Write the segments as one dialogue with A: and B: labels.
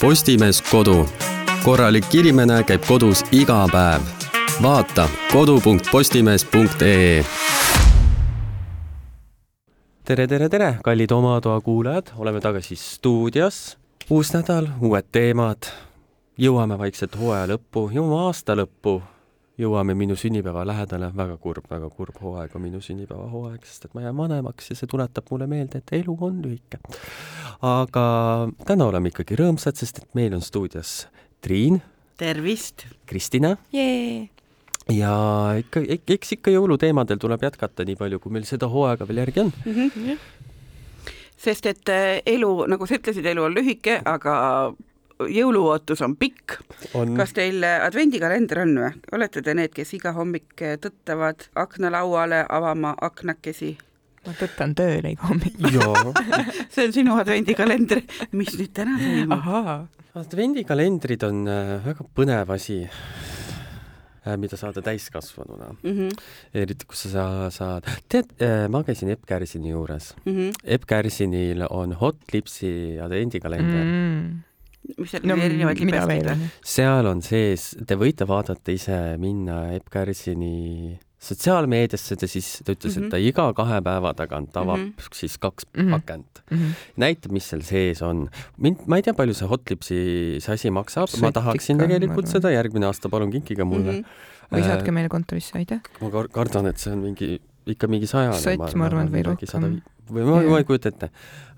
A: Postimees Kodu. korralik inimene käib kodus iga päev. vaata kodu.postimees.ee
B: tere, tere, tere, kallid Oma Toa kuulajad, oleme tagasi stuudios. uus nädal, uued teemad. jõuame vaikselt hooaja lõppu, jõuame aasta lõppu, jõuame minu sünnipäeva lähedale, väga kurb, väga kurb hooaeg on minu sünnipäevahooaeg, sest et ma jään vanemaks ja see tuletab mulle meelde, et elu on lühike. aga täna oleme ikkagi rõõmsad, sest et meil on stuudios Triin,
C: tervist!
B: Kristina
C: Jee!
B: ja ikka, eks ikka jõuluteemadel tuleb jätkata, nii palju kui meil seda hooaega veel järgi on
C: mm. -hmm. sest et äh, elu, nagu sa ütlesid, elu on lühike, aga jõuluootus on pikk. kas teil advendikalender on või? olete te need, kes iga hommik tõttavad aknalauale avama aknakesi?
D: ma tõttan tööle iga hommik
C: see on sinu advendikalender. mis nüüd täna toimub?
B: advendikalendrid on äh, väga põnev asi äh, mida saada täiskasvanuna mm. -hmm. eriti, kus sa saad, tead, ma käisin Epp Kärsini juures mm. -hmm. Epp Kärsinil on Hot Lipsi advendikalender mm. -hmm
C: mis seal no, erinevaid libestaid on?
B: seal on sees, te võite vaadata ise, minna Epp Kärsini sotsiaalmeediasse, ta siis, ta ütles mm, -hmm. et ta iga kahe päeva tagant avab mm -hmm. siis kaks mm -hmm. pakent mm. -hmm. näitab, mis seal sees on. mind, ma ei tea, palju see Hotlipsi see asi maksab, ma tahaksin tegelikult seda, järgmine aasta palun kinkige mulle mm.
D: -hmm. või saatke meile kontorisse, aitäh.
B: ma kardan, et see on mingi, ikka mingi sajane.
D: sott, ma arvan, või rohkem
B: või ma, ma ei kujuta ette.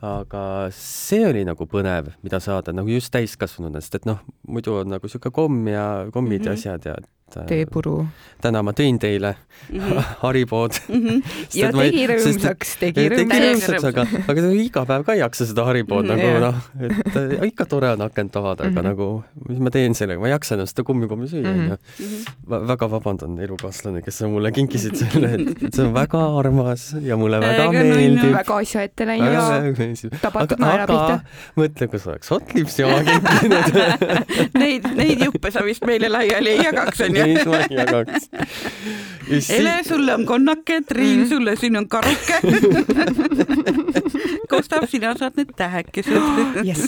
B: aga see oli nagu põnev, mida saada nagu just täiskasvanuna, sest et noh, muidu on nagu niisugune komm ja kommid mm -hmm. ja mhm. asjad ja
D: teepuru.
B: täna ma tõin teile mm -hmm. haripood
D: mm. -hmm. ja tegi rõõmsaks, tegi
B: rõõmsaks. aga, aga iga päev ka ei jaksa seda haripood mm -hmm. nagu noh, et äh, ikka tore on akent avada mm, -hmm. aga mhm. nagu mis ma teen sellega, ma ei jaksa enam seda kummikommi süüa, onju. Mhm. väga vabandan, elukaaslane, kes sa mulle kinkisid selle, et see on väga armas ja mulle väga meeldib.
D: väga asja ette läinud. tabatud naera pihta.
B: mõtle, kui sa oleks Hot Lipsi oma kinkinud
C: Neid, neid juppe sa vist meile laiali ei jagaks, onju
B: ei jagaks.
C: Ele, sulle on konnake, Triin, mm. sulle siin on karuke Gustav, sina saad need tähekesed
D: yes..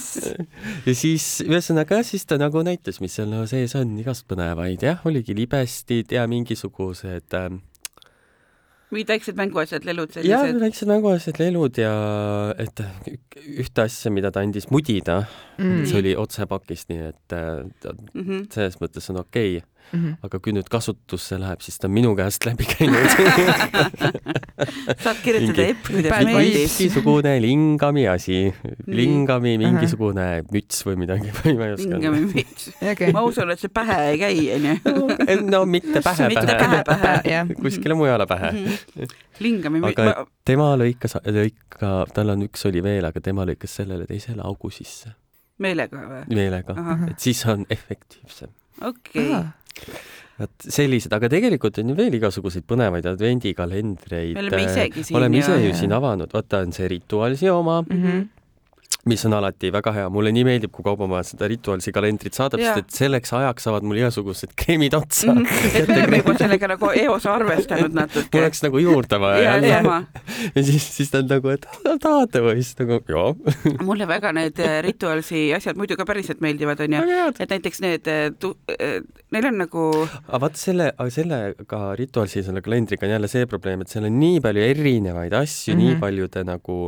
B: ja siis ühesõnaga siis ta nagu näitas, mis seal no sees on, igast põnevaid jah, oligi libestid ja mingisugused äh,
C: mingid väiksed mänguasjad, lelud
B: sellised? jah, väiksed mänguasjad, lelud ja et ühte asja, mida ta andis mudida mm., see oli otsepakist, nii et mm -hmm. selles mõttes on okei okay mm. -hmm. aga kui nüüd kasutusse läheb, siis ta on minu käest läbi käinud
C: saad kirjutada meeldib.
B: mingisugune lingami asi, lingami mingisugune uh -huh. müts või midagi või ma ei oska.
C: lingami müts okay.. ma usun, et see pähe ei käi, onju.
B: no mitte pähe,
C: pähe, pähe, pähe.
B: kuskile mujale pähe mm.
C: -hmm. lingami müts.
B: aga ma... tema lõikas, lõika, tal on üks oli veel, aga tema lõikas sellele teisele augu sisse.
C: meelega või?
B: meelega, et siis on efektiivsem.
C: Okei okay
B: vot sellised, aga tegelikult on ju veel igasuguseid põnevaid advendikalendreid.
C: me oleme isegi siin.
B: oleme ise ju siin avanud, vaata on see Rituaalsi oma mm. -hmm mis on alati väga hea, mulle nii meeldib, kui kaubamaja seda rituaalsi kalendrit saadab, sest et selleks ajaks saavad mul igasugused kreemid otsa mm.
C: -hmm. et me oleme juba sellega nagu eos arvestanud natuke.
B: mul oleks nagu juurde vaja
C: ja,
B: jälle. ja siis, siis ta on nagu, et tahate või, siis nagu jaa.
C: mulle väga need äh, rituaalsi asjad muidu ka päriselt meeldivad, onju. et näiteks need, äh, äh, neil on nagu.
B: aga vaat selle, sellega rituaalsi selle kalendriga on jälle see probleem, et seal on nii palju erinevaid asju mm, -hmm. nii paljude nagu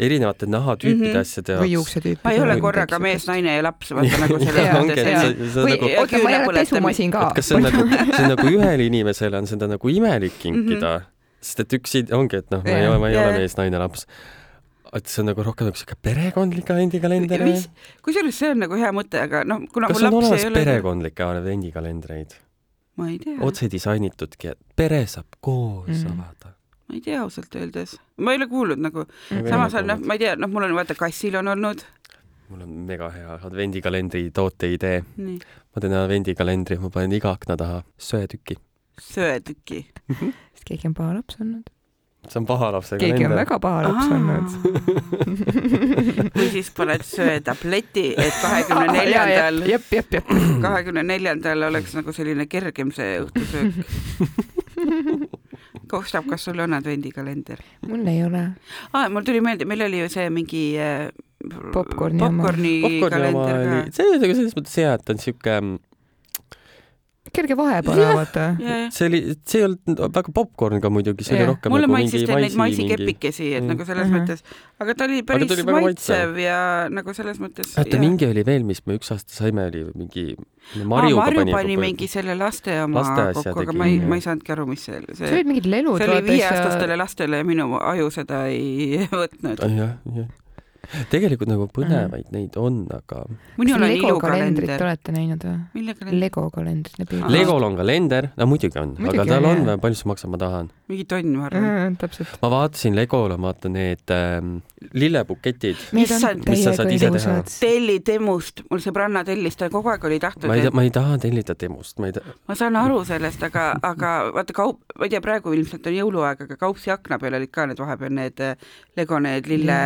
B: erinevate nahatüüpide mm -hmm. asjade
D: jaoks. või juuksetüüpide.
C: ma ei ole korraga mees, naine ja laps, vaata nagu selles
D: mõttes. või nagu- oota, ma ei ole pesumasin ka.
B: kas see on nagu, see on nagu ühele inimesele on seda nagu imelik kinkida mm, -hmm. sest et üks ongi, et noh, ma ei ole, ma ei ole mees, naine, laps et see on nagu rohkem nagu siuke perekondlik advendikalender või?
C: kusjuures see on nagu hea mõte, aga noh, kuna
B: kas
C: mul
B: laps ei ole perekondlikke advendikalendreid?
C: ma ei tea.
B: otse disainitudki, et pere saab koos mm. avada
C: ma ei tea ausalt öeldes, ma ei ole kuulnud nagu mm., samas on noh, ma ei tea, noh, mul on vaata kassil on olnud.
B: mul on mega hea advendikalendri tooteidee. ma teen advendikalendri, ma panen iga akna taha söetüki.
C: söetüki
D: mhm. sest keegi on paha laps olnud
B: see on paha lapse
D: kalender. keegi on väga paha laps olnud
C: või siis paned söetableti, et kahekümne neljandal, kahekümne neljandal oleks nagu selline kergem see õhtusöök Gustav, kas sul on advendikalender?
D: mul ei ole
C: ah,. mul tuli meelde, meil oli ju see mingi äh,
D: popkorni
C: popkorni kalender ka.
B: see oli selles mõttes hea, et on siuke
D: kerge vahepeal vaata.
B: see oli, see ei olnud väga popkorn ka muidugi, see ja. oli rohkem
C: mulle nagu maitsis teil neid maisikepikesi, et mm. nagu selles mm -hmm. mõttes, aga ta oli päris ta maitsev ja nagu selles mõttes.
B: oota, mingi oli veel, mis me üks aasta saime, oli mingi
C: Marju ah, Marju pani mingi selle laste oma laste kokku, aga ma ei, ma ei saanudki aru, mis see,
D: see. see olid mingid lelud.
C: see oli viieaastastele lastele ja minu aju seda ei võtnud.
B: jah, jah tegelikult nagu põnevaid mm. neid on, aga.
D: minul on ilukalendrit olete näinud või? Lego kalendrit läbi.
B: Legol on kalender, no muidugi on, aga tal on, palju see maksab, ma tahan.
C: mingi tonn, ma arvan
D: mm,. täpselt.
B: ma vaatasin Legol, ma vaatan need ähm, lillepuketid.
C: issand, mis sa saad ise teha. telli Temust, mul sõbranna tellis, ta kogu aeg oli tahtnud.
B: ma ei, ma ei taha tellida Temust, ma ei taha.
C: ma saan aru sellest, aga, aga vaata kaup, ma ei tea, praegu ilmselt on jõuluaeg, aga kaupsi akna peal olid ka need vahepeal need äh, Lego need lille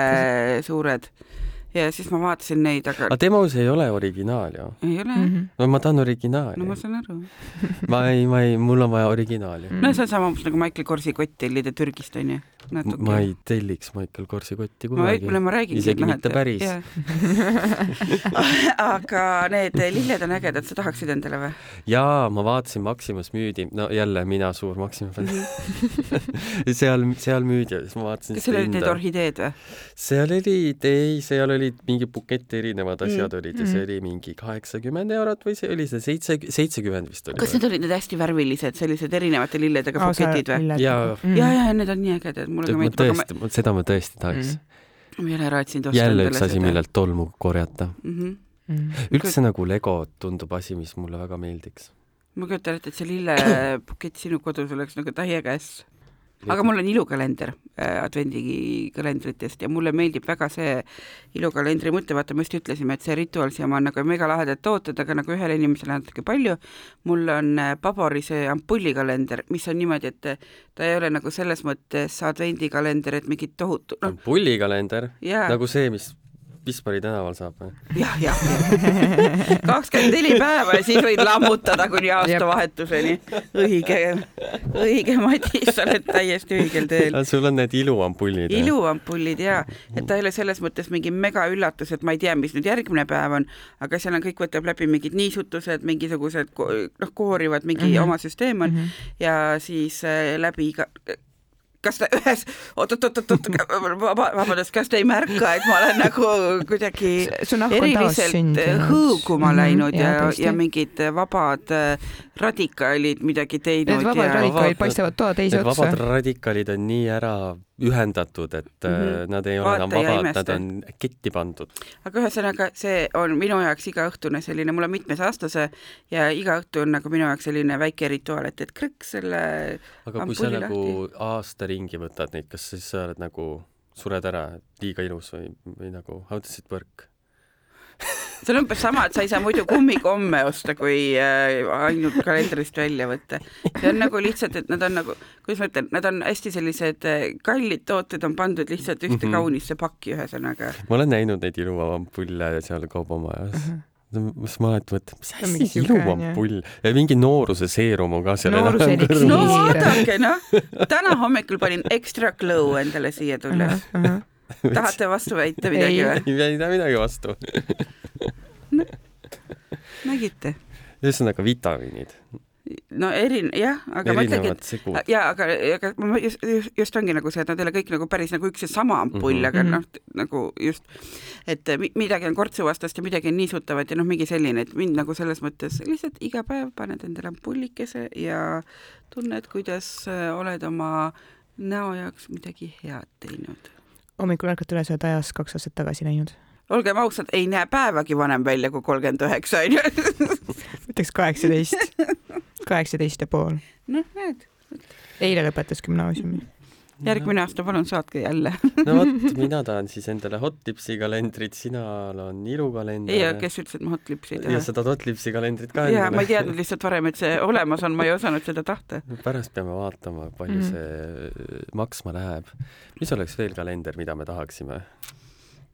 C: suured suured ja siis ma vaatasin neid, aga.
B: aga Demos ei ole originaal ju?
C: ei ole mm. -hmm.
B: no ma tahan originaali.
C: no ma saan aru
B: ma ei, ma ei, mul on vaja originaali mm. -hmm.
C: no see on sama umbes nagu Michael Korsi kott tellida Türgist onju.
B: ma ei telliks Michael Korsi kotti kunagi.
C: no ma räägin.
B: isegi mitte päris
C: aga need lilled on ägedad, sa tahaksid endale või?
B: jaa, ma vaatasin Maximas müüdi, no jälle mina suur Maxima fänn seal, seal müüdi ja siis ma vaatasin.
C: kas seal olid need orhideed või?
B: seal olid, ei, seal oli olid mingi bukett erinevad mm. asjad mm. olid ja see mm. oli mingi kaheksakümmend eurot või see oli see seitse, seitsekümmend vist oli.
C: kas need olid need hästi värvilised, sellised erinevate lilledega oh, buketid või?
B: ja
C: mm., ja, ja need on nii ägedad, mulle ka
B: meeldib. tõesti ma..., seda ma tõesti tahaks
C: mm.. ma jälle raatsin osta
B: jälle üks asi, millelt tolmu korjata mm. -hmm. Mm. üldse Kut... nagu Lego tundub asi, mis mulle väga meeldiks.
C: ma kujutan ette, et see lillepukett sinu kodus oleks nagu täie käes aga mul on ilukalender äh, advendikalendritest ja mulle meeldib väga see ilukalendri mõte, vaata me just ütlesime, et see rituaal siiamaani on nagu megalahedat tooted, aga nagu ühele inimesele natuke palju. mul on äh, Pabori see ampullikalender, mis on niimoodi, et ta ei ole nagu selles mõttes advendikalender, et mingit tohutu
B: no.. ampullikalender nagu see, mis Pispari tänaval saab või?
C: jah, jah, kakskümmend neli päeva ja siis võid lammutada kuni aastavahetuseni. õige, õige, Madis, sa oled täiesti õigel teel.
B: sul on need iluampullid?
C: iluampullid ja, et ta ei ole selles mõttes mingi megaüllatus, et ma ei tea, mis nüüd järgmine päev on, aga seal on kõik võtab läbi mingid niisutused, mingisugused noh, koorivad, mingi mm -hmm. oma süsteem on mm -hmm. ja siis äh, läbi iga kas ta ühes, oot-oot-oot-oot, vabandust, kas te ei märka, et ma olen nagu kuidagi eriliselt hõõguma mhm, läinud ja, ja, ja mingid vabad äh, radikaalid midagi teinud.
D: Need vabad
C: ja...
D: radikaalid paistavad toa teise otsa.
B: vabad radikaalid on nii ära ühendatud, et mm -hmm. nad ei ole Vaata enam vabad, nad on ketti pandud.
C: aga ühesõnaga, see on minu jaoks igaõhtune selline, mul on mitmesaastase ja iga õhtu on nagu minu jaoks selline väike rituaal, et, et krõks selle
B: aga kui sa lahti. nagu aasta ringi võtad neid, kas siis sa oled nagu, sured ära, liiga ilus või, või nagu how does it work?
C: see on umbes sama, et sa ei saa muidu kummikomme osta, kui äh, ainult kalendrist välja võtta. see on nagu lihtsalt, et nad on nagu, kuidas ma ütlen, nad on hästi sellised äh, kallid tooted on pandud lihtsalt ühte mm -hmm. kaunisse pakki, ühesõnaga.
B: ma olen näinud neid iluvampulle seal kaubamajas mm. -hmm siis ma alati mõtlen, mis asi, iluvampull ja mingi nooruse seerum on ka seal.
C: no vaadake noh, täna hommikul panin extra glow endale siia tulles uh. -huh tahate vastu väita midagi või?
B: ei taha midagi vastu
C: no, nägite?
B: ühesõnaga vitamiinid.
C: no erin-, jah, aga ma ütlengi, et jaa, aga, aga ma just, just, ongi nagu see, et nad ei ole kõik nagu päris nagu üks ja sama ampull mm, -hmm. aga noh, nagu just, et midagi on kortsuvastast ja midagi on niisutavat ja noh, mingi selline, et mind nagu selles mõttes lihtsalt iga päev paned endale ampullikese ja tunned, kuidas äh, oled oma näo jaoks midagi head teinud
D: hommikul ärkad üles, oled ajas kaks aastat tagasi läinud?
C: olgem ausad, ei näe päevagi vanem välja kui kolmkümmend üheksa, onju.
D: ütleks kaheksateist, kaheksateist ja pool.
C: noh, näed.
D: eile lõpetas gümnaasiumi
C: järgmine aasta palun saatke jälle
B: no vot, mina tahan siis endale Hotlipsi kalendrit, sinal on ilukalender.
C: ja kes ütles, et ma Hotlipsi ei taha?
B: ja sa tahad Hotlipsi kalendrit ka
C: endale? jaa, ma ei teadnud lihtsalt varem, et see olemas on, ma ei osanud seda tahta.
B: pärast peame vaatama, palju mm. see maksma läheb. mis oleks veel kalender, mida me tahaksime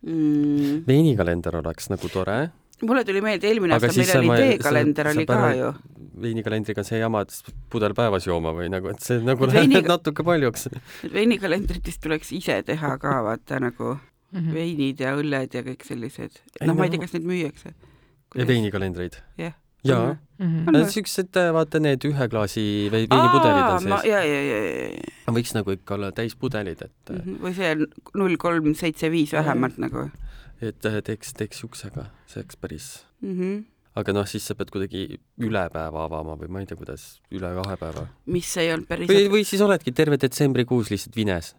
B: mm.? veinikalender oleks nagu tore
C: mulle tuli meelde eelmine aasta, meil oli teekalender oli ka ju
B: veinikalendriga on see jama, et pudel päevas jooma või nagu, et see nagu läheb veini... natuke paljuks.
C: veinikalendritest tuleks ise teha ka vaata nagu mm -hmm. veinid ja õlled ja kõik sellised. noh, ma ei tea, kas neid müüakse.
B: ja veinikalendreid?
C: jah yeah
B: jaa mm -hmm., siuksed, vaata need ühe klaasi veinipudelid on sees.
C: ja, ja, ja, ja.
B: võiks nagu ikka olla täispudelid, et mm.
C: -hmm. või see null kolm seitse viis vähemalt nagu.
B: Et äh, teeks, teeks siuksega, see oleks päris
C: mm. -hmm
B: aga noh, siis sa pead kuidagi üle päeva avama või ma ei tea, kuidas, üle kahe päeva.
C: mis ei olnud päris
B: või, või siis oledki terve detsembrikuus lihtsalt vines.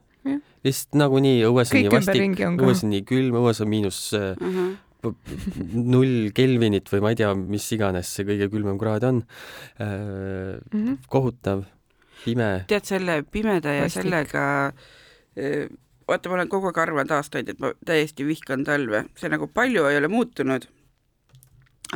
B: lihtsalt nagunii õues on nii vastik, õues on nii külm, õues on miinus uh äh, -huh null Kelvinit või ma ei tea, mis iganes see kõige külmem kraad on äh,. Mm -hmm. kohutav, pime.
C: tead, selle pimeda ja Vastik. sellega äh, vaata, ma olen kogu aeg arvanud aastaid, et ma täiesti vihkan talve, see nagu palju ei ole muutunud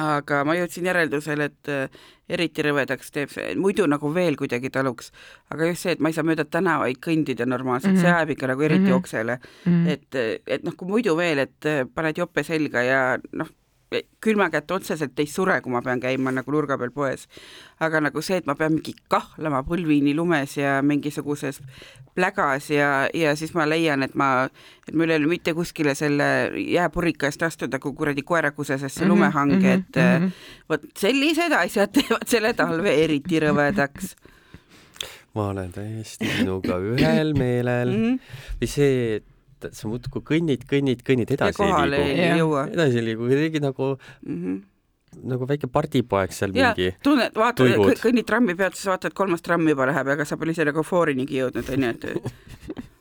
C: aga ma jõudsin järeldusele, et äh, eriti rõvedaks teeb see, muidu nagu veel kuidagi taluks, aga just see, et ma ei saa mööda tänavaid kõndida normaalselt mm, -hmm. see ajab ikka nagu eriti mm -hmm. oksele mm. -hmm. et, et noh, kui muidu veel, et äh, paned jope selga ja noh, külma kätte otseselt ei sure, kui ma pean käima nagu nurga peal poes. aga nagu see, et ma pean mingi kahlama põlvini lumes ja mingisuguses plägas ja, ja siis ma leian, et ma, et mul ei ole mitte kuskile selle jääpurika eest astuda, kui kuradi koerakusesesse mm -hmm, lumehange, mhm, et mm -hmm. vot sellised asjad teevad selle talve eriti rõvedaks
B: ma olen täiesti sinuga ühel meelel mm. -hmm. või see, et et sa muudkui kõnnid, kõnnid, kõnnid, edasi
C: ei liigu.
B: edasi ei liigu, kuidagi nagu mm, -hmm. nagu väike pardipoeg seal ja, mingi.
C: tunned, vaatad, kõnnid trammipeatuses, vaatad, kolmas tramm juba läheb, ega sa pole ise nagu foorinigi jõudnud, onju, et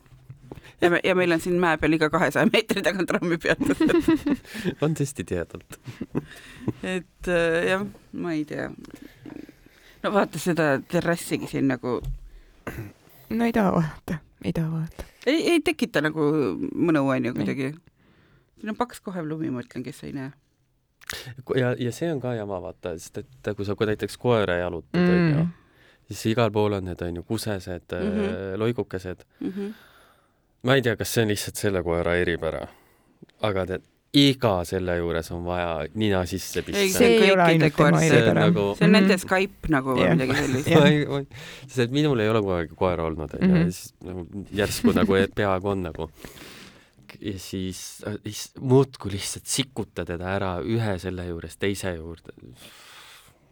C: ja me, ja meil on siin mäe peal iga kahesaja meetri tagant trammipeatused
B: on tõesti tihedalt
C: et äh, jah, ma ei tea. no vaata seda terrassigi siin nagu.
D: no ei taha vaadata, ei taha vaadata
C: ei, ei tekita nagu mõnu, onju, kuidagi. siin on paks kohev lumi, ma ütlen, kes ei näe.
B: ja, ja see on ka jama, vaata, sest et kui sa näiteks koera jalutad, onju mm., siis igal pool on need, onju, kusesed mm, -hmm. loigukesed mm. -hmm. ma ei tea, kas see on lihtsalt selle koera eripära, aga tead, iga selle juures on vaja nina sisse pista.
D: see ei ole ainult tema eripära.
C: Nagu... see on nende Skype nagu või yeah. midagi
B: sellist. sest et minul ei ole kogu aeg koera olnud, onju, ja mhm. siis nagu järsku nagu peaaegu on nagu. ja siis, siis muudkui lihtsalt sikuta teda ära ühe selle juures teise juurde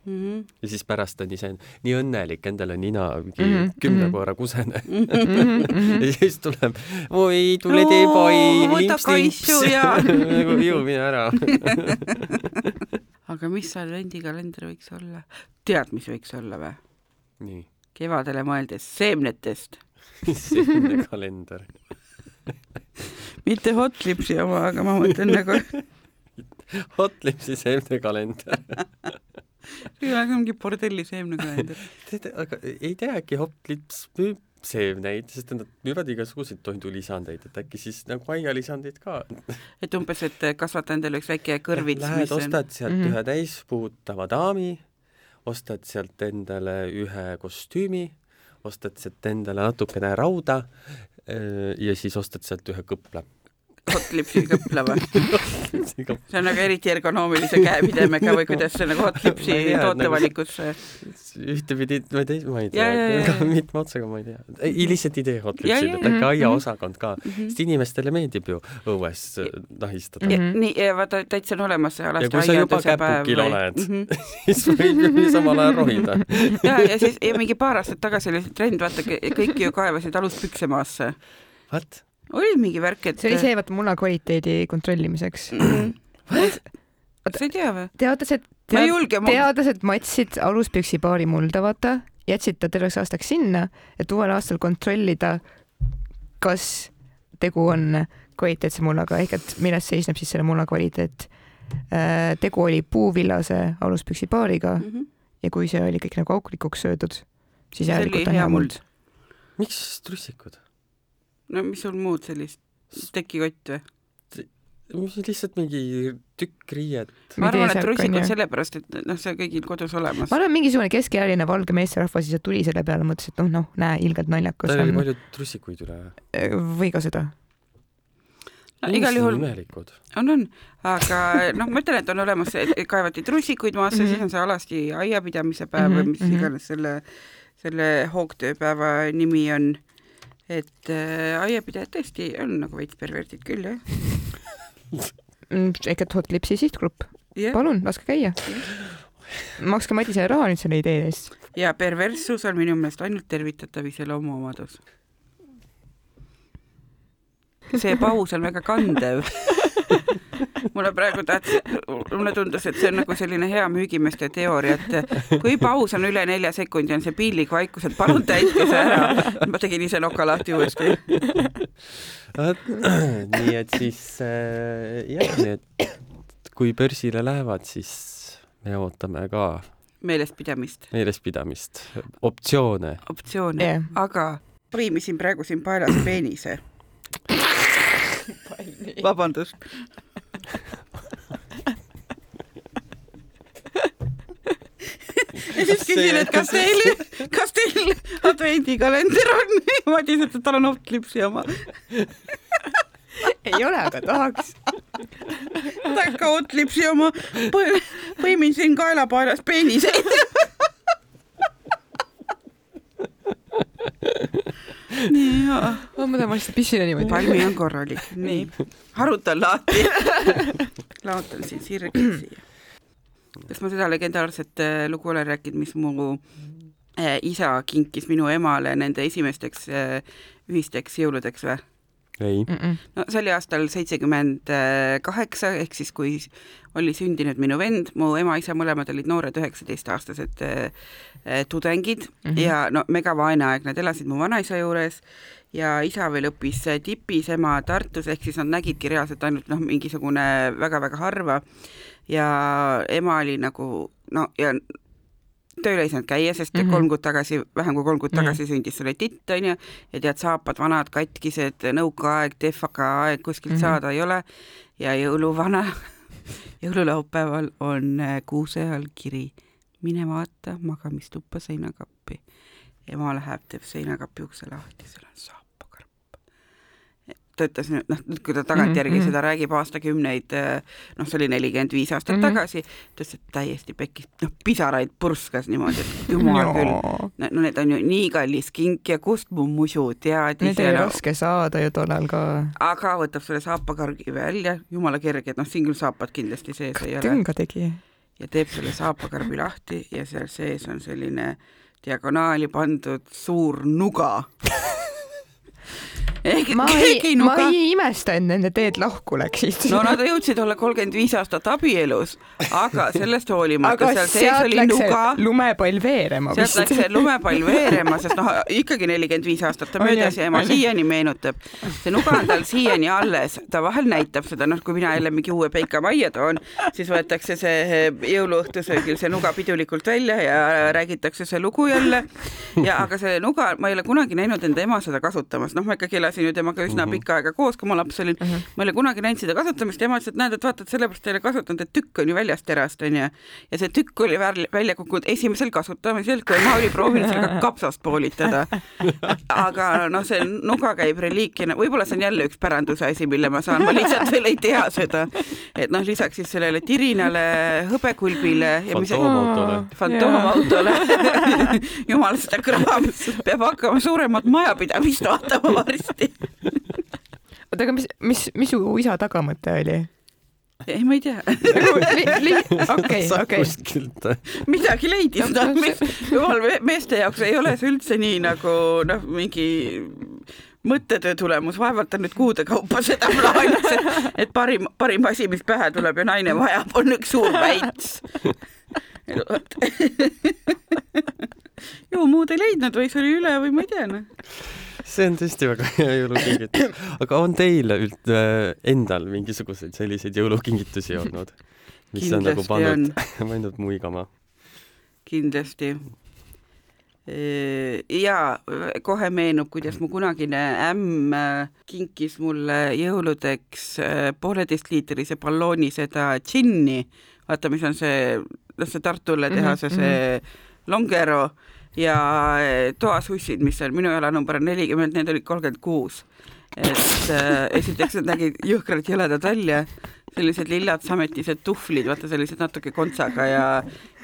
B: Mm -hmm. ja siis pärast on ise nii õnnelik, endal on nina mingi mm -hmm. kümne mhm. koera kusene mm. -hmm. ja siis tuleb, oi, tule tee pai, limps-limps. nagu ju, mine ära
C: aga mis advendikalender võiks olla? tead, mis võiks olla või?
B: nii.
C: kevadele mõeldes seemnetest
B: seemnekalender
C: mitte Hot Lipsi oma, aga ma mõtlen nagu
B: Hot Lipsi seemnekalender
C: mingi bordelli seemnekalender.
B: tead, aga ei tea, äkki Hoplips müüb seemneid, sest nad müüvad igasuguseid toidulisandeid, et äkki siis nagu aialisandeid ka.
C: et umbes, et kasvata endale üks väike kõrvits.
B: Lähed, ostad sealt mm -hmm. ühe täispuudutava daami, ostad sealt endale ühe kostüümi, ostad sealt endale natukene rauda ja siis ostad sealt ühe kõpla
C: hotlipsi kõpla või? see on nagu eriti ergonoomilise käepidemega või kuidas see nagu hotlipsi tootevalikusse
B: nagu... ühtepidi või teist, ma ei tea, mitme otsaga ma ei tea. ei, lihtsalt idee hotlipsil, et äkki aiaosakond ka mm, -hmm. sest inimestele meeldib ju õues nahistada.
C: nii, ja vaata, täitsa on olemas see
B: alasti aianduse päev. ja kui sa juba käpukil oled mm, -hmm. siis võib ju samal ajal rohida.
C: ja, ja siis ja mingi paar aastat tagasi oli see trend, vaata, kõik ju kaevasid aluspükse maasse.
B: What?
C: Oli mingi värk, et
D: see oli see, vaata muna kvaliteedi kontrollimiseks mm.
C: -hmm. sa ei tea või?
D: teadlased tead,, teadlased matsid aluspüksipaari mulda, vaata, jätsid ta terveks aastaks sinna, et uuel aastal kontrollida, kas tegu on kvaliteetse mullaga ehk et milles seisneb siis selle mulla kvaliteet. Äh, tegu oli puuvillase aluspüksipaariga mm -hmm. ja kui see oli kõik nagu auklikuks söödud, siis järelikult on hea muld.
B: miks trussikud?
C: No mis sul muud sellist, tekikott või?
B: mis lihtsalt mingi tükk riiet.
C: ma arvan, et russikud sellepärast, et noh, see on kõigil kodus olemas.
D: ma arvan, mingisugune keskealine valge meesterahvas siis tuli selle peale, mõtles, et noh, noh, näe, ilgelt naljakas.
B: tal oli palju trussikuid üle.
D: või ka seda
C: no, igal juhul on, on, aga noh, ma ütlen, et on olemas, kaevati trussikuid maasse mm, -hmm. siis on see alasti aiapidamise päev mm -hmm. või mis mhm. iganes selle, selle hoogtööpäeva nimi on et äh, aiapidajad tõesti on nagu veits perverdid küll, jah
D: mm, Eket Hot Lipsi sihtgrupp yeah., palun laske käia yeah.. makske Madisele raha nüüd selle idee eest.
C: ja perverssus on minu meelest ainult tervitatav iseloomuomadus. see paus on väga kandev mulle praegu tahtis, mulle tundus, et see on nagu selline hea müügimeeste teooria, et kui paus on üle nelja sekundi, on see piinlik vaikus, et palun täitke see ära. ma tegin ise noka lahti uuesti.
B: nii et siis äh, jah, nii et kui börsile lähevad, siis me ootame ka
C: meelespidamist.
B: meelespidamist, optsioone.
C: optsioone yeah., aga põimisin praegu siin paelas peenise. vabandust ja siis küsin, et kas teil, kas teil advendikalender on niimoodi, et tal on optlipsi oma
D: ei ole, aga tahaks.
C: tahaks ka optlipsi oma, põimin siin kaelapaelas peeniseid nii hea.
D: Ma tahan vast pissida niimoodi.
C: palmi on korralik, nii. harutan lahti laotan siin sirgi siia. kas ma seda legendaarset äh, lugu olen rääkinud, mis mu äh, isa kinkis minu emale nende esimesteks äh, ühisteks jõuludeks või?
B: ei mm.
C: -mm. no see oli aastal seitsekümmend kaheksa, ehk siis kui oli sündinud minu vend, mu ema-isa mõlemad olid noored üheksateistaastased äh, tudengid mm -hmm. ja no megavaene aeg, nad elasid mu vanaisa juures ja isa veel õppis tipis, ema Tartus, ehk siis nad nägidki reaalselt ainult noh, mingisugune väga-väga harva ja ema oli nagu no ja tööl ei saanud käia, sest mm -hmm. kolm kuud tagasi, vähem kui kolm kuud tagasi mm -hmm. sündis sulle titt, onju, ja tead, saapad vanad, katkised, nõukaaeg, defaka aeg, kuskilt mm -hmm. saada ei ole ja jõuluvana jõululaupäeval on äh, kuuse all kiri, mine vaata magamistuppa seinakappi. ema läheb, teeb seinakapi ukse lahti, seal on saap ta ütles, noh, kui ta tagantjärgi mm -hmm. seda räägib aastakümneid, äh, noh, see oli nelikümmend viis aastat mm -hmm. tagasi, ta ütles, et täiesti pekis, noh, pisaraid purskas niimoodi, et jumal no. küll, no need on ju nii kallis kink ja kust mu musu teadis.
D: Need oli no, raske saada ju tollal ka.
C: aga võtab selle saapakargi välja, jumala kerge, et noh, siin küll saapad kindlasti sees ei ole.
D: tünga tegi.
C: ja teeb selle saapakarbi lahti ja seal sees on selline diagonaali pandud suur nuga
D: ma ei, ma ei imesta, et nende teed lahku läksid.
C: no nad jõudsid olla kolmkümmend viis aastat abielus, aga sellest hoolimata seal sees oli nuga.
D: lumepall veerema
C: sealt läks see lumepall veerema, sest noh, ikkagi nelikümmend viis aastat on möödas ja ema siiani meenutab. see nuga on tal siiani alles, ta vahel näitab seda, noh, kui mina jälle mingi uue peika majja toon, siis võetakse see jõuluõhtusöögil see nuga pidulikult välja ja räägitakse see lugu jälle. ja aga see nuga, ma ei ole kunagi näinud enda ema seda kasutamas, noh, ma ikkagi elasin ju temaga üsna mm -hmm. pikka aega koos, kui ma laps olin mm. -hmm. ma ei ole kunagi näinud seda kasutamist ja ema ütles, et näed, et vaata, et sellepärast ei ole kasutanud, et tükk on ju väljas terast, onju. ja see tükk oli välja kukkunud esimesel kasutamisel, kui ema oli proovinud sellega kapsast poolitada. aga noh, see nuga käib reliikina, võib-olla see on jälle üks päranduse asi, mille ma saan, ma lihtsalt veel ei tea seda. et noh, lisaks siis sellele tirinale, hõbekulbile ja mis
B: fantoomautole,
C: fantoomautole. jumal seda kraam, peab hakkama suuremat majapidamist vaatama varsti
D: oota, aga mis, mis, mis su isa tagamõte oli?
C: ei, ma ei tea.
D: okei, okei.
C: midagi leidis, noh, jumal, meeste jaoks ei ole see üldse nii nagu noh, mingi mõttetöö tulemus, vaevalt ta nüüd kuude kaupa seda plaanis, et, et parim, parim asi, mis pähe tuleb ja naine vajab, on üks suur väits. ju muud ei leidnud või see oli üle või ma ei tea, noh
B: see on tõesti väga hea jõulukingitus. aga on teil üld- äh,, endal mingisuguseid selliseid jõulukingitusi olnud, mis
C: Kindlasti
B: on nagu pannud, pannud muigama?
C: kindlasti. ja kohe meenub, kuidas mu kunagine ämm äh, kinkis mulle jõuludeks äh, pooleteistliitrise ballooni seda džinni, vaata, mis on see, noh, see Tartu õlletehase mm -hmm. see Longero ja eh, toasussid, mis seal, minu jalanumber on nelikümmend, need olid kolmkümmend kuus. et äh, esiteks nad nägid jõhkralt jõledad välja, sellised lillad sametised tuhvlid, vaata sellised natuke kontsaga ja,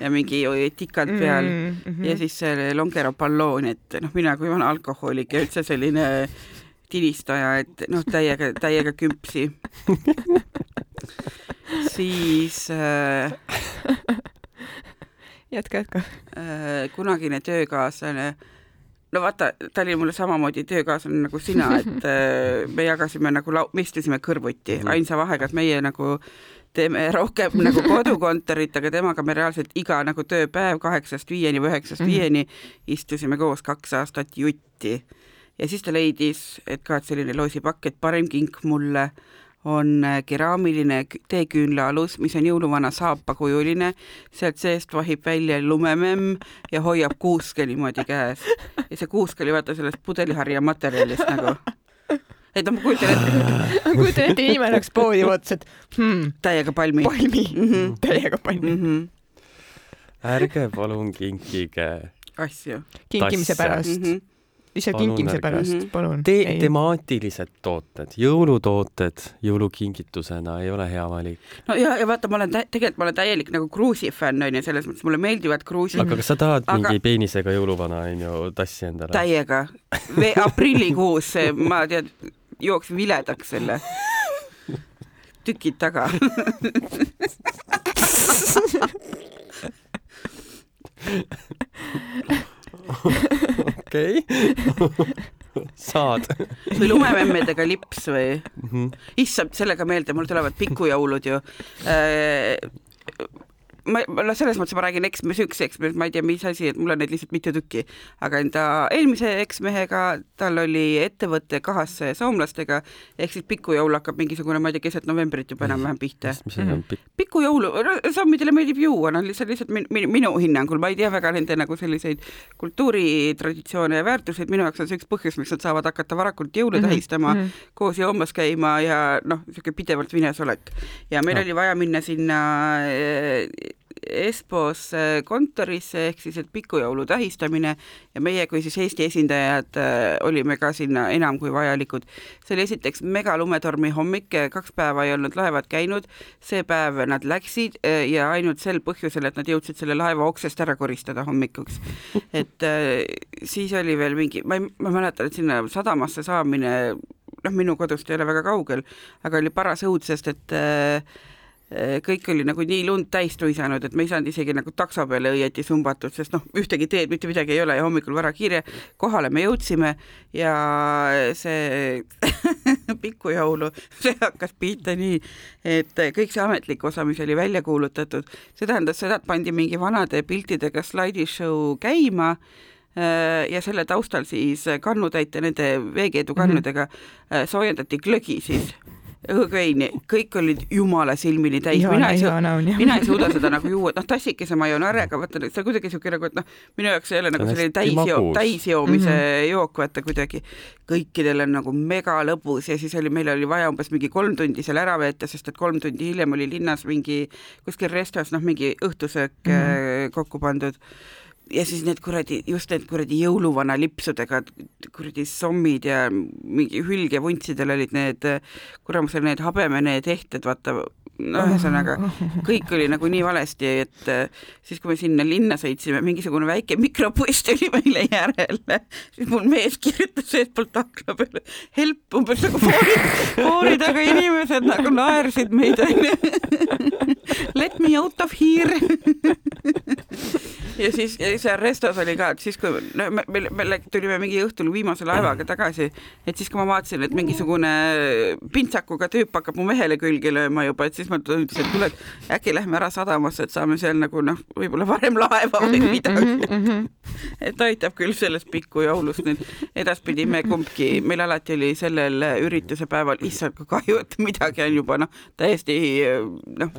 C: ja mingi tikad peal mm -hmm. ja siis see Longero balloon, et noh, mina kui vana alkohoolik ja üldse selline tilistaja, et noh, täiega, täiega küpsi siis äh,
D: jätka, jätka
C: äh,. kunagine töökaaslane no vaata, ta oli mulle samamoodi töökaaslane nagu sina, et äh, me jagasime nagu lau-, me istusime kõrvuti, mhm. ainsa vahega, et meie nagu teeme rohkem nagu kodukontorit, aga temaga me reaalselt iga nagu tööpäev kaheksast viieni või üheksast -hmm. viieni istusime koos kaks aastat jutti. ja siis ta leidis, et ka, et selline loosipakk, et parim kink mulle on äh, keraamiline teeküünla alus, mis on jõuluvana saapakujuline, sealt seest vahib välja lumememm ja hoiab kuuske niimoodi käes. ja see kuusk oli vaata sellest pudeliharja materjalist nagu et noh, ma kujutan ette
D: ma kujutan ette, inimene läks poodi, vaatas, et hmm,
C: täiega palmi.
D: palmi mm, -hmm. täiega palmi mm.
B: -hmm. ärge palun kinkige
C: asju.
D: kinkimise pärast mm. -hmm lihtsalt kinkimise pärast -hmm. palun
B: Te. temaatilised tooted, jõulutooted jõulukingitusena ei ole hea valik.
C: no ja, ja vaata, ma olen tegelikult ma olen täielik nagu kruusi fänn onju, selles mõttes mulle meeldivad kruusid.
B: aga kas sa tahad aga... mingi peenisega jõuluvana onju tassi endale?
C: täiega, aprillikuus, ma tead jooksin viledaks selle tükid taga
B: okei saad.
C: või lumememmedega lips või mm? -hmm. issand, sellega meelde, mul tulevad pikujõulud ju äh, ma, ma selles mõttes ma räägin eksmees üks, eksmees, ma ei tea, mis asi, et mul on neid lihtsalt mitu tükki, aga enda eelmise eksmehega, tal oli ettevõte kahasse soomlastega, ehk siis pikujõul hakkab mingisugune, ma ei tea, keset novembrit juba enam-vähem pihta.
B: mis asi on pikk?
C: pikujõulu, sommidele meeldib juua, noh, lihtsalt, lihtsalt min, min, minu hinnangul, ma ei tea väga nende nagu selliseid kultuuritraditsioone ja väärtuseid, minu jaoks on see üks põhjus, miks nad saavad hakata varakult jõule -hmm. tähistama mm, -hmm. koos joomas käima ja noh, niisugune pidevalt vines olek. ja meil no. oli vaja minna sinna Espos äh, kontorisse ehk siis, et pikujõulu tähistamine ja meie kui siis Eesti esindajad äh, olime ka sinna enam kui vajalikud. see oli esiteks megalumetormi hommik, kaks päeva ei olnud laevad käinud, see päev nad läksid äh, ja ainult sel põhjusel, et nad jõudsid selle laeva oksest ära koristada hommikuks. et siis oli veel mingi, ma ei, ma mäletan, et sinna sadamasse saamine noh, minu kodust ei ole väga kaugel, aga oli paras õud, sest et äh, Äh, kõik oli nagu nii lund täis tuisanud, et me ei saanud isegi nagu takso peale õieti sumbatud, sest noh, ühtegi teed mitte midagi ei ole ja hommikul vara kiire, kohale me jõudsime ja see pikujõulu, see hakkas pihta nii, et kõik see ametlik osa, mis oli välja kuulutatud, see tähendas seda, et pandi mingi vanade piltidega slaidishow käima äh, ja selle taustal siis kannutäite nende veekeedu kannudega mm -hmm. soojendati glögi siis õhköini, kõik olid jumala silmini täis, mina ei saa, mina ei suuda seda nagu juua, noh, tassikese ma joon ära, aga vaata, see on kuidagi niisugune nagu, et noh, minu jaoks ei ole nagu selline täisjoo, täisjoomise mm -hmm. jook, vaata kuidagi. kõikidel on nagu mega lõbus ja siis oli, meil oli vaja umbes mingi kolm tundi seal ära veeta, sest et kolm tundi hiljem oli linnas mingi kuskil restos, noh, mingi õhtusöök mm -hmm. kokku pandud ja siis need kuradi, just need kuradi jõuluvana lipsudega kuradi sommid ja mingi hülgevuntsidel olid need, kuramusel need habemene tehted, vaata, no ühesõnaga kõik oli nagu nii valesti, et siis, kui me sinna linna sõitsime, mingisugune väike mikropost oli meile järele, siis mul mees kirjutas seestpoolt akna peale help, umbes nagu foori, foori taga inimesed nagu naersid meid onju. Let me out of here. Ja siis ja seal restos oli ka, et siis kui no, me, me, me tulime mingi õhtul viimase laevaga tagasi, et siis kui ma vaatasin, et mingisugune pintsakuga tüüp hakkab mu mehele külge lööma juba, et siis ma ütlesin, et kuule, et äkki lähme ära sadamasse, et saame seal nagu noh, võib-olla varem laeva või mhm, midagi mm. -hmm. et aitab küll sellest pikku jõulust nüüd. edaspidi me kumbki, meil alati oli sellel ürituse päeval, issand kui kahju, et midagi on juba noh, täiesti noh,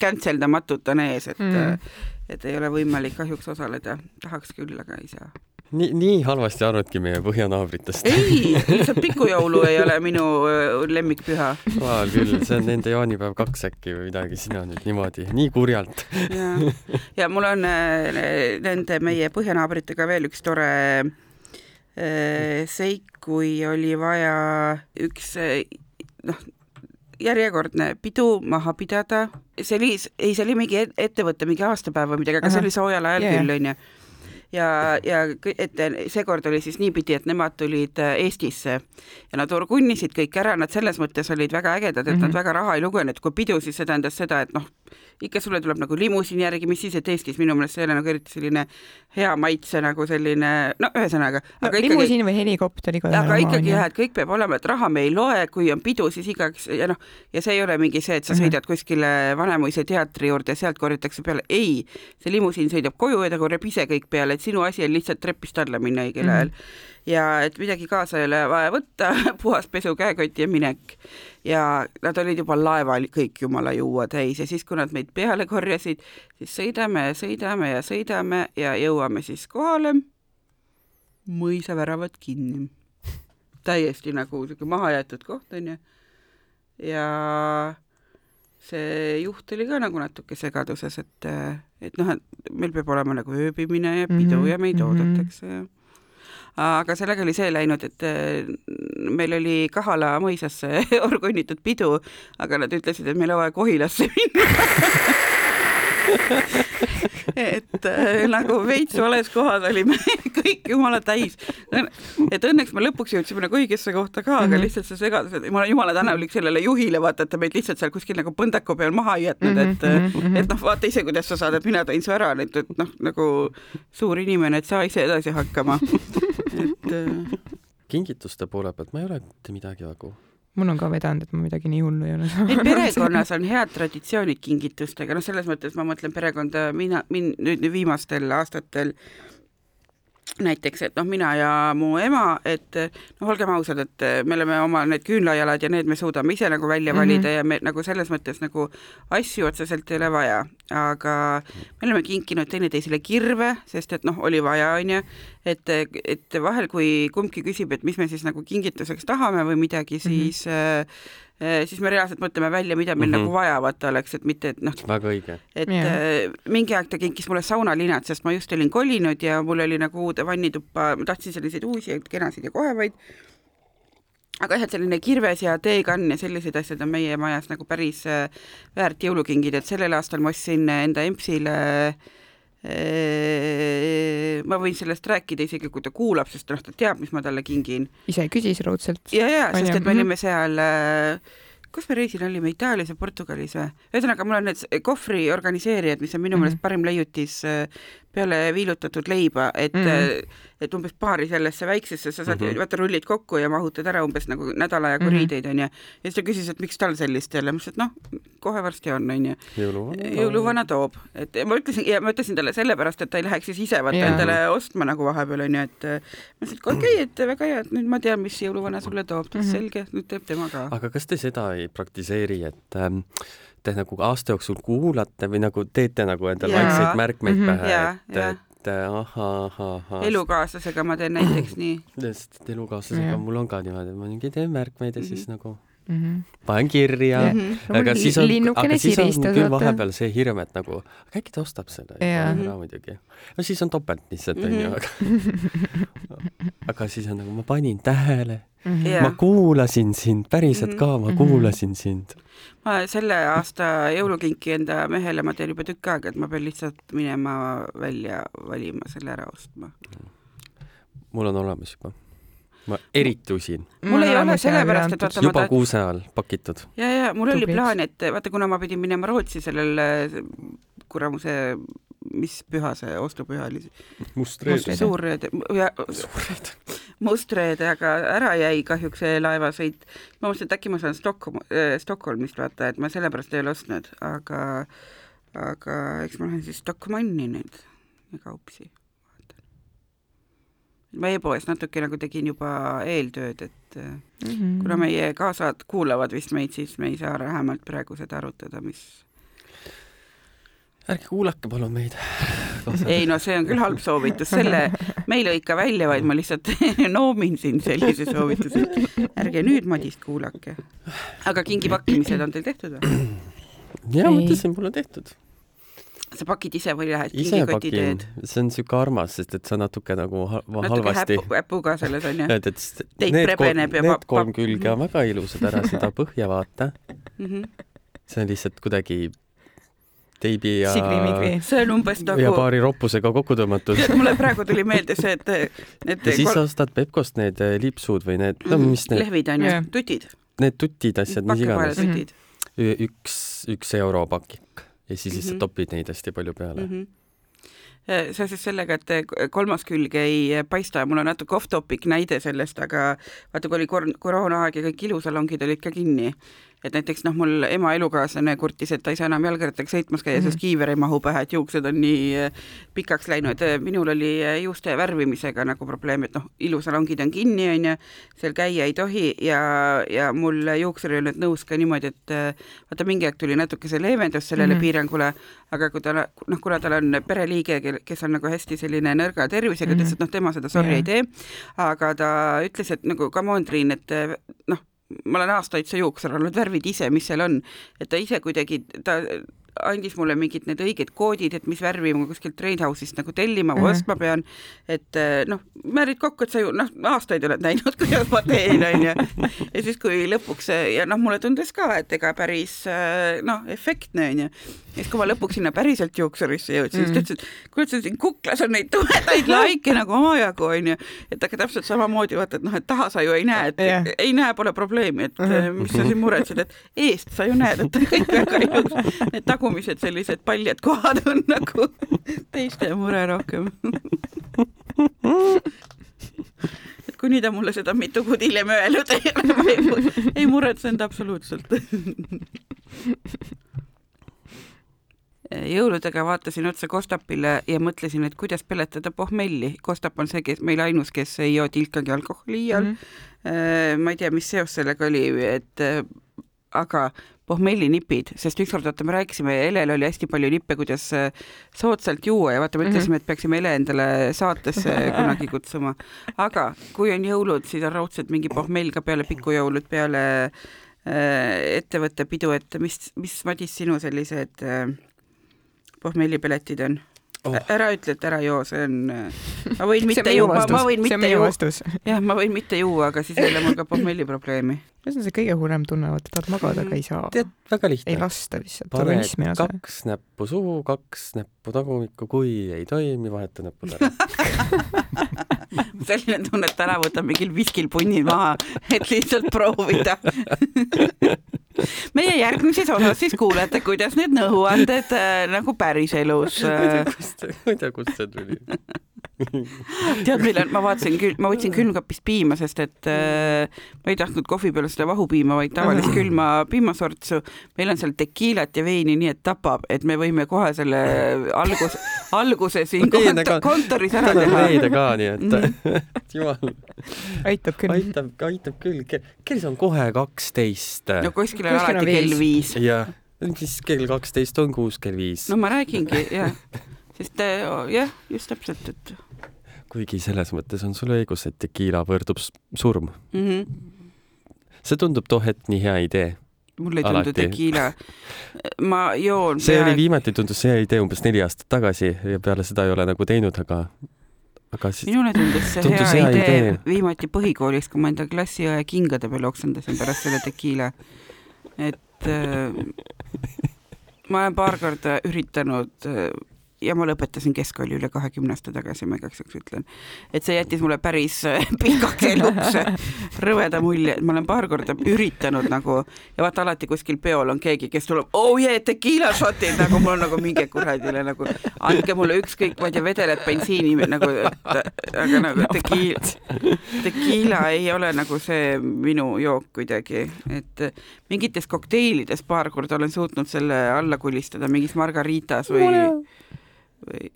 C: cancel damatult on ees, et mm -hmm et ei ole võimalik kahjuks osaleda, tahaks küll, aga ei saa.
B: Nii, nii halvasti arvadki meie põhjanaabritest?
C: ei, lihtsalt pikujõulu ei ole minu lemmikpüha.
B: vaal küll, see on nende jaanipäev kaks äkki või midagi, sina nüüd niimoodi, nii kurjalt.
C: ja, ja mul on nende meie põhjanaabritega veel üks tore seik, kui oli vaja üks noh, järjekordne pidu maha pidada, see oli, ei, see oli mingi ettevõte, mingi aastapäev või midagi, aga see oli soojal ajal yeah. küll, onju. Ja, ja et seekord oli siis niipidi, et nemad tulid äh, Eestisse ja nad orgunnisid kõik ära, nad selles mõttes olid väga ägedad, et mm -hmm. nad mhm. väga raha ei lugenud, kui pidu, siis see tähendas seda, et noh, ikka sulle tuleb nagu limusiin järgi, mis siis, et Eestis minu meelest see ei ole nagu eriti selline hea maitse nagu selline, no ühesõnaga
D: no,. limusiin või helikopteriga.
C: aga ikkagi jah, et kõik peab olema, et raha me ei loe, kui on pidu, siis igaks ja noh, ja see ei ole mingi see, et sa mhm. sõidad kuskile Vanemuise teatri juurde sealt korjatakse peale, ei, see limusiin sõidab koju ja ta korjab ise kõik peale, et sinu asi on lihtsalt trepist alla minna õigel mm -hmm. ajal ja et midagi kaasa ei ole vaja võtta, puhas pesu, käekott ja minek. Ja nad olid juba laeval kõik jumala juua täis ja siis, kui nad meid peale korjasid, siis sõidame ja sõidame ja sõidame ja jõuame siis kohale, mõisaväravad kinni. täiesti nagu niisugune mahajäetud koht, onju. ja see juht oli ka nagu natuke segaduses, et, et noh, et meil peab olema nagu ööbimine ja pidu mm -hmm. ja meid oodatakse ja aga sellega oli see läinud, et meil oli Kahala mõisasse orgunnitud pidu, aga nad ütlesid, et meil on vaja Kohilasse minna et äh, nagu veits vales kohas olime kõik jumala täis. et õnneks me lõpuks jõudsime nagu õigesse kohta ka, aga -hmm. lihtsalt see segadus, et ma olen jumala tänulik sellele juhile, vaata, et ta meid lihtsalt seal kuskil nagu põndaku peal maha ei jätnud, et mm -hmm. et noh, vaata ise, kuidas sa saad, et mina tõin su ära, et, et noh, nagu suur inimene, et saa ise edasi hakkama
B: et äh, kingituste poole pealt ma ei ole mitte midagi nagu
D: mul on ka vedanud, et ma midagi nii hullu ei ole
C: saanud. meil perekonnas on head traditsioonid kingitustega, noh, selles mõttes ma mõtlen perekonda mina, min-, nüüd viimastel aastatel näiteks, et noh, mina ja mu ema, et noh, olgem ausad, et me oleme oma need küünlajalad ja need me suudame ise nagu välja valida mm -hmm. ja me nagu selles mõttes nagu asju otseselt ei ole vaja, aga me oleme kinkinud teineteisele kirve, sest et noh, oli vaja, onju, et, et vahel, kui kumbki küsib, et mis me siis nagu kingituseks tahame või midagi, mhm. siis mm -hmm siis me reaalselt mõtleme välja, mida meil mm -hmm. nagu vaja vaata oleks, et mitte, et noh.
B: väga õige.
C: et yeah. Äh, mingi aeg ta kinkis mulle saunalinad, sest ma just olin kolinud ja mul oli nagu uude vannituppa, ma tahtsin selliseid uusi, kenasid ja kohevaid. aga jah, et selline kirves ja teekann ja sellised asjad on meie majas nagu päris äh, väärt jõulukingid, et sellel aastal ma ostsin enda empsile äh, ma võin sellest rääkida isegi, kui ta kuulab, sest noh, ta teab, mis ma talle kingin.
D: ise küsis raudselt.
C: ja, ja, sest et me olime seal äh, kus me reisil olime, Itaalias ja Portugalis või? ühesõnaga, mul on need kohvri organiseerijad, mis on minu meelest mm -hmm. parim leiutis äh, peale viilutatud leiba, et mm, -hmm. et umbes paari sellesse väiksesse sa saad mm, -hmm. vaata rullid kokku ja mahutad ära umbes nagu nädala ajaga mm -hmm. riideid onju. ja siis ta küsis, et miks tal sellist jälle, ma ütlesin, et noh, kohe varsti on onju. jõuluvana toob, et ma ütlesin ja ma ütlesin talle sellepärast, et ta ei läheks siis ise vaata endale ostma nagu vahepeal onju, et ma ütlesin, et okei okay,, et väga hea, et nüüd ma tean, mis jõuluvana sulle toob, ta ütles -hmm. selge, nüüd teeb tema ka.
B: aga kas te seda ei praktiseeri, et ähm, te nagu aasta jooksul kuulate või nagu teete nagu endale vaikseid märkmeid mm -hmm. pähe, et, et ahah, ahah.
C: elukaaslasega ma teen näiteks nii.
B: sest elukaaslasega mul on ka niimoodi, ma mingi teen märkmeid ja mm -hmm. siis nagu mm -hmm. panen kirja mm, -hmm. aga siis on, aga siis on küll vahepeal see hirm, et nagu, aga äkki ta ostab selle ja ära muidugi. no siis on topelt lihtsalt onju mm -hmm., aga aga siis on nagu ma panin tähele mm, -hmm. ma kuulasin sind, päriselt ka, ma mhm. kuulasin sind
C: ma selle aasta jõulukinki enda mehele ma teen juba tükk aega, et ma pean lihtsalt minema välja valima, selle ära ostma.
B: mul on olemas juba ma eriti usin.
C: mul ei ole sellepärast, et
B: vaata juba kuuse all pakitud.
C: ja, ja mul Tubliks. oli plaan, et vaata, kuna ma pidin minema Rootsi sellel kuramuse, mis püha see ostupüha oli?
B: mustreede.
C: suurreede, suurreede. mustreede, aga ära jäi kahjuks see laevasõit. ma mõtlesin, et äkki ma saan Stockholm äh,, Stockholmist vaata, et ma sellepärast ei ole ostnud, aga aga eks ma lähen siis Stockmanni nüüd ja kaupsi ma e-poes natuke nagu tegin juba eeltööd, et mm -hmm. kuna meie kaasad kuulavad vist meid, siis me ei saa vähemalt praegu seda arutada, mis
B: ärge kuulake palun meid.
C: ei no see on küll halb soovitus, selle me ei lõika välja, vaid ma lihtsalt noomin siin sellise soovituse. ärge nüüd Madist kuulake. aga kingipakkimised on teil tehtud või?
B: ja mõtlesin, mul on tehtud
C: sa pakid ise või lähed kingikoti teed?
B: see on siuke armas, sest et sa natuke nagu ha halvasti.
C: natuke äpu ka selles onju.
B: et, et need kolm, need kolm külge on väga ilusad, ära seda põhja vaata mm. -hmm. see on lihtsalt kuidagi teibi ja
C: see on umbes nagu
B: ja paari roppusega kokku tõmmatud
C: mulle praegu tuli meelde see, et
B: need ja siis kol... ostad Pepkost need eh, lipsud või need, no mis need
C: lehvid on ju, tutid.
B: Need tutid, asjad, mis iganes. üks, üks euro pakik ja siis lihtsalt mm -hmm. topid neid hästi palju peale mm. -hmm
C: seoses sellega, et kolmas külg ei paista, mul on natuke off-topic näide sellest, aga vaata, kui oli kor-, koroonaaeg ja kõik ilusalongid olid ka kinni, et näiteks noh, mul ema elukaaslane kurtis, et ta ei saa enam jalgrattaga sõitmas käia mm, -hmm. sest kiiver ei mahu pähe, et juuksed on nii äh, pikaks läinud. minul oli äh, juuste värvimisega nagu probleem, et noh, ilusalongid on kinni, on ju, seal käia ei tohi ja, ja mul juuksur ei olnud nõus ka niimoodi, et vaata, mingi aeg tuli natuke see leevendus sellele mm -hmm. piirangule, aga kui ta noh, kuna tal on pereliige, kes on nagu hästi selline nõrga tervisega mm, -hmm. ütles, et noh, tema seda sorry yeah. ei tee, aga ta ütles, et nagu come on, Triin, et noh, ma olen aastaid see juuksur olnud, värvid ise, mis seal on, et ta ise kuidagi, ta andis mulle mingid need õiged koodid, et mis värvi ma kuskilt Trainhouse'ist nagu tellima või mm -hmm. ostma pean, et eh, noh, määrid kokku, et sa ju noh, aastaid oled näinud, kuidas ma teen, onju. ja siis, kui lõpuks ja noh, mulle tundus ka, et ega päris eh, noh, efektne onju. ja siis, kui ma lõpuks sinna päriselt juuksurisse jõudsin mm, -hmm. siis ta ütles, et kuule, sul siin kuklas on neid tumedaid laike nagu omajagu onju, et aga täpselt samamoodi vaata, et noh, et taha sa ju ei näe, et yeah. ei näe, pole probleemi, et mm -hmm. mis sa siin muretsed, et eest sa ju näed, et kõik väga ilus. Need tagumised sellised paljad kohad on nagu teiste mure rohkem et kuni ta mulle seda mitu kuud hiljem öelnud ei ei, ei muretsenud absoluutselt jõuludega vaatasin otsa Kostapile ja mõtlesin, et kuidas peletada pohmelli. Kostap on see, kes meil ainus, kes ei joo tilkagi alkoholi iial mm. -hmm. ma ei tea, mis seos sellega oli, et aga pohmellinipid, sest ükskord vaata, me rääkisime, Helel oli hästi palju nippe, kuidas äh, soodsalt juua ja vaata, me ütlesime, et peaksime Hele endale saatesse kunagi kutsuma. aga kui on jõulud, siis on raudselt mingi pohmell ka peale pikujõulud, peale äh, ettevõttepidu, et mis, mis, Madis, sinu sellised äh, pohmellipeletid on? oh.. ära ütle, et ära joo, see on, ma võin mitte juua, ma võin mitte juua. jah, ma võin mitte juua, aga siis ei ole mul ka pohmelli probleemi.
D: See on see kõige hullem tunne, vaata tahad magada, aga ei saa.
B: tead, väga lihtne.
D: ei lasta lihtsalt.
B: paned kaks näppu suhu, kaks näppu tagumikku, kui ei toimi, vaheta näppud ära
C: selline tunne, et täna võtan mingil viskil punni maha, et lihtsalt proovida meie järgmises osas siis kuulete, kuidas need nõuanded äh, nagu päriselus
B: äh.... ma ei tea, kust see tuli
C: tead, meil on, ma vaatasin küll, ma võtsin külmkapist piima, sest et äh, ma ei tahtnud kohvi peale seda vahupiima, vaid tavalist külma piimasortsu. meil on seal tekiilat ja veini, nii et tapab, et me võime kohe selle algus, alguse siin kont ka, kontoris ära teha.
B: veida ka, nii et jumal.
D: aitab küll.
B: aitab, aitab küll. kell on kohe kaksteist.
C: no kuskil on alati kell viis.
B: jah, siis kell kaksteist on kuus, kell viis.
C: no ma räägingi, jah sest äh, jah, just täpselt, et
B: kuigi selles mõttes on sul õigus, et tekiila võrdub surm mm.
C: -hmm.
B: see tundub too hetk nii hea idee.
C: mulle ei tundu tekiila, ma joon
B: see peaaegu... oli viimati tundus see idee umbes neli aastat tagasi ja peale seda ei ole nagu teinud, aga aga
C: siis minule tundus see tundus hea, hea idee, idee viimati põhikoolis, kui ma enda klassiõe kingade peal oksendasin pärast selle tekiila. Et äh, ma olen paar korda üritanud äh, ja ma lõpetasin keskkooli üle kahekümne aasta tagasi, ma igaks juhuks ütlen. et see jättis mulle päris äh, pikaks eluks. Rõveda mulje, et ma olen paar korda üritanud nagu ja vaata alati kuskil peol on keegi, kes tuleb, oh yeah, tequila shot'id, nagu mul on nagu minge kuradile nagu, andke mulle ükskõik, ma ei tea, vedelet bensiini nagu, aga nagu tequila, tequila ei ole nagu see minu jook kuidagi, et mingites kokteilides paar korda olen suutnud selle alla kulistada, mingis margaritas või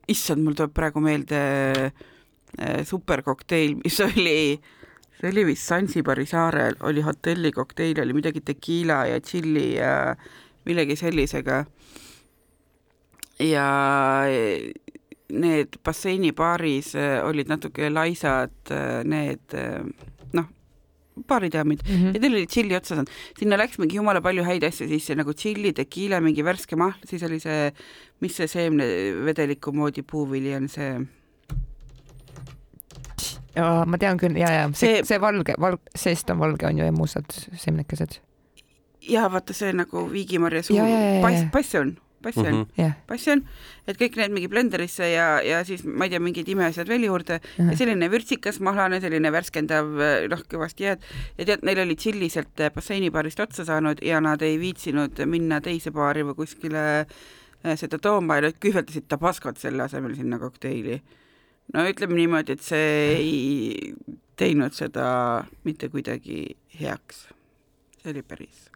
C: issand, mul tuleb praegu meelde äh, superkokteil, mis oli, see oli vist Sansibari saarel, oli hotellikokteil, oli midagi tekiila ja tšilli ja millegi sellisega. ja need basseinibaaris äh, olid natuke laisad äh, need baaridaamid mm -hmm. ja teil oli tšilli otsa saanud, sinna läks mingi jumala palju häid asju sisse nagu tšilli, tekiila, mingi värske mahl, siis oli see, mis see seemnevedeliku moodi puuvili on see?
D: Ja, ma tean küll ja, ja see, see, see valge, valg-, seest on valge on ju ja mustad seemnekesed.
C: ja vaata see nagu viigimarja suu, pass, passion passion mm, -hmm. yeah. passion, et kõik need mingi blenderisse ja, ja siis ma ei tea, mingid imeasjad veel juurde uh -huh. ja selline vürtsikas, mahlane, selline värskendav, noh, kõvasti jääd ja tead, neil oli tšilli sealt basseinibaarist otsa saanud ja nad ei viitsinud minna teise baari või kuskile äh, seda tooma ja nad kühveldasid tabaskot selle asemel sinna kokteili. no ütleme niimoodi, et see ei teinud seda mitte kuidagi heaks. see oli päris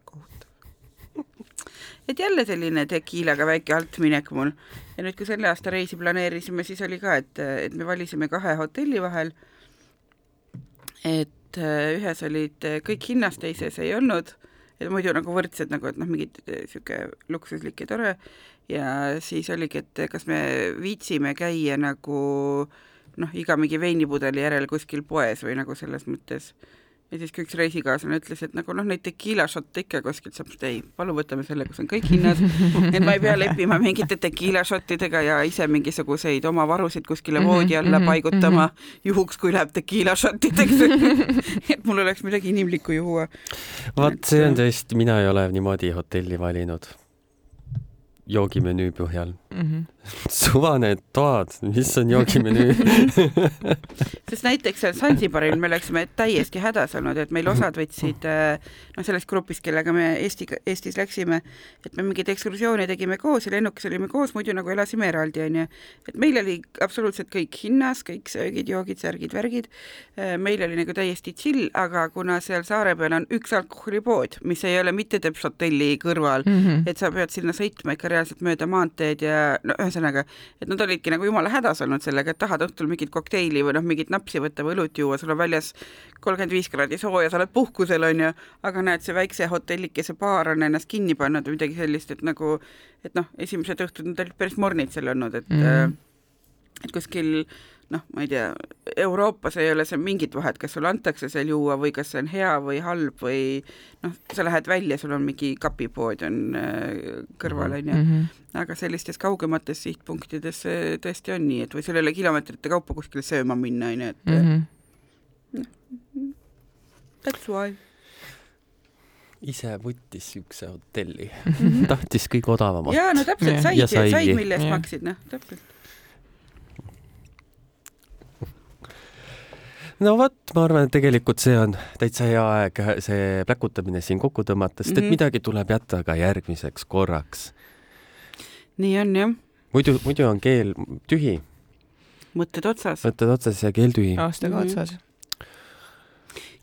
C: et jälle selline tekiilaga väike altminek mul. ja nüüd, kui selle aasta reisi planeerisime, siis oli ka, et, et me valisime kahe hotelli vahel. et äh, ühes olid kõik hinnas, teises ei olnud, et muidu nagu võrdsed nagu, et noh, mingid niisugune äh, luksuslik ja tore ja siis oligi, et kas me viitsime käia nagu noh, iga mingi veinipudeli järel kuskil poes või nagu selles mõttes ja siis ka üks reisikaaslane ütles, et nagu noh, neid tekiila šotte ikka kuskilt saab, ei, palun võtame selle, kus on kõik hinnad, et ma ei pea leppima mingite tekiila šottidega ja ise mingisuguseid oma varusid kuskile mhm, voodi alla mhm, paigutama -hmm. juhuks, kui läheb tekiila šottideks et mul oleks midagi inimlikku juua.
B: vot see on tõesti, mina ei ole niimoodi hotelli valinud joogimenüü põhjal mm. -hmm. suvane toad, mis on joogimenüü
C: sest näiteks seal Sansibaril me oleksime täiesti hädas olnud, et meil osad võtsid noh, sellest grupist, kellega me Eesti, Eestis läksime, et me mingeid ekskursioone tegime koos ja lennukis olime koos, muidu nagu elasime eraldi, onju. et meil oli absoluutselt kõik hinnas, kõik söögid, joogid, särgid, värgid. meil oli nagu täiesti chill, aga kuna seal saare peal on üks alkoholipood, mis ei ole mitte teps hotelli kõrval mm, -hmm. et sa pead sinna sõitma ikka reaalselt mööda maanteed ja no ühesõnaga, et nad olidki nagu jumala hädas olnud sellega, et tahad õhtul mingit kokteili või noh, mingit napsi võtta või õlut juua, sul on väljas kolmkümmend viis kraadi sooja, sa oled puhkusel, onju, aga näed, see väikse hotellikese baar on ennast kinni pannud või midagi sellist, et nagu, et noh, esimesed õhtud nad olid päris mornid seal olnud, et mm -hmm. et kuskil noh, ma ei tea, Euroopas ei ole seal mingit vahet, kas sulle antakse seal juua või kas see on hea või halb või noh, sa lähed välja, sul on mingi kapipood on äh, kõrval, on ju, mhm. aga sellistes kaugemates sihtpunktides see tõesti on nii, et või sul ei ole kilomeetrite kaupa kuskile sööma minna, on ju, et mm -hmm. noh, that's why.
B: Ise võttis niisuguse hotelli. Mm, -hmm. tahtis kõige odavamat.
C: jaa, no täpselt, said, said, mille eest maksid, noh, täpselt
B: no vot, ma arvan, et tegelikult see on täitsa hea aeg see pläkutamine siin kokku tõmmata, sest et mm -hmm. midagi tuleb jätta ka järgmiseks korraks.
C: nii on jah.
B: muidu, muidu on keel tühi.
C: mõtted otsas.
B: mõtted otsas ja keel tühi.
D: aastaga mm -hmm. otsas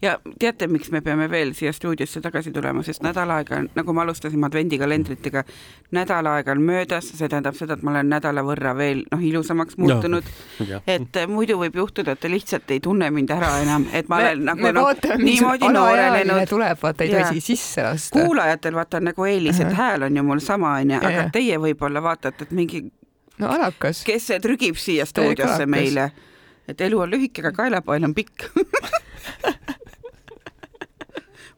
C: ja teate, miks me peame veel siia stuudiosse tagasi tulema, sest nädal aega, nagu me alustasime advendikalendritega, nädal aega on möödas, see tähendab seda, et ma olen nädala võrra veel noh, ilusamaks muutunud. No,. et äh, muidu võib juhtuda, et te lihtsalt ei tunne mind ära enam, et ma me, olen nagu noh, niimoodi noorenenud.
D: tuleb, vaata ei tohi sisse lasta.
C: kuulajatel vaata on nagu eelis, et hääl on ju mul sama, onju, aga teie võib-olla vaatate, et mingi
D: no alakas.
C: kes see trügib siia stuudiosse meile, et elu on lühike, aga kaelapael on pikk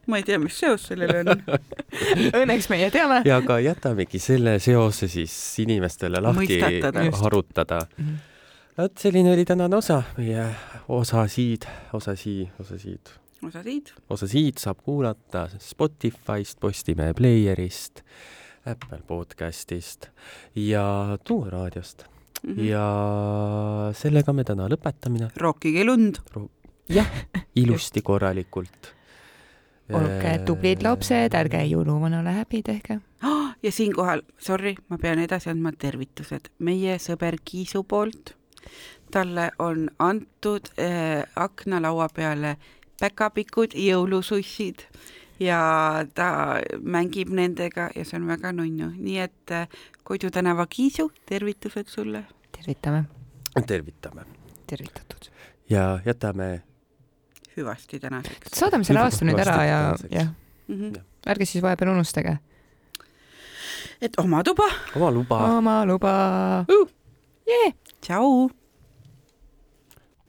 C: ma ei tea, mis seos sellel on
D: Õnneks meie teame.
B: ja aga jätamegi selle seose siis inimestele lahti harutada. Mhm. vot selline oli tänane osa, meie osa siid, osa sii, osa siid.
C: osa siid.
B: osa siid saab kuulata Spotify'st, Postimehe Player'ist, Apple podcast'ist ja Tuue raadiost mm. -hmm. ja sellega me täna lõpetamine.
C: rookige lund
B: Ro. jah, ilusti korralikult
D: olge tublid lapsed, ärge jõuluvanale häbi tehke
C: oh,. ja siinkohal, sorry, ma pean edasi andma tervitused meie sõber Kiisu poolt. talle on antud äh, aknalaua peale päkapikud, jõulusussid ja ta mängib nendega ja see on väga nunnu, nii et äh, Koidu tänava Kiisu, tervitused sulle.
D: tervitame.
B: tervitame.
D: tervitatud.
B: ja jätame
C: hüvasti tänaseks.
D: saadame selle aasta nüüd ära ja, jah mm -hmm.. ärge siis vahepeal unustage.
C: et oma tuba.
B: oma luba.
D: oma luba
C: uh.. Yeah. tšau.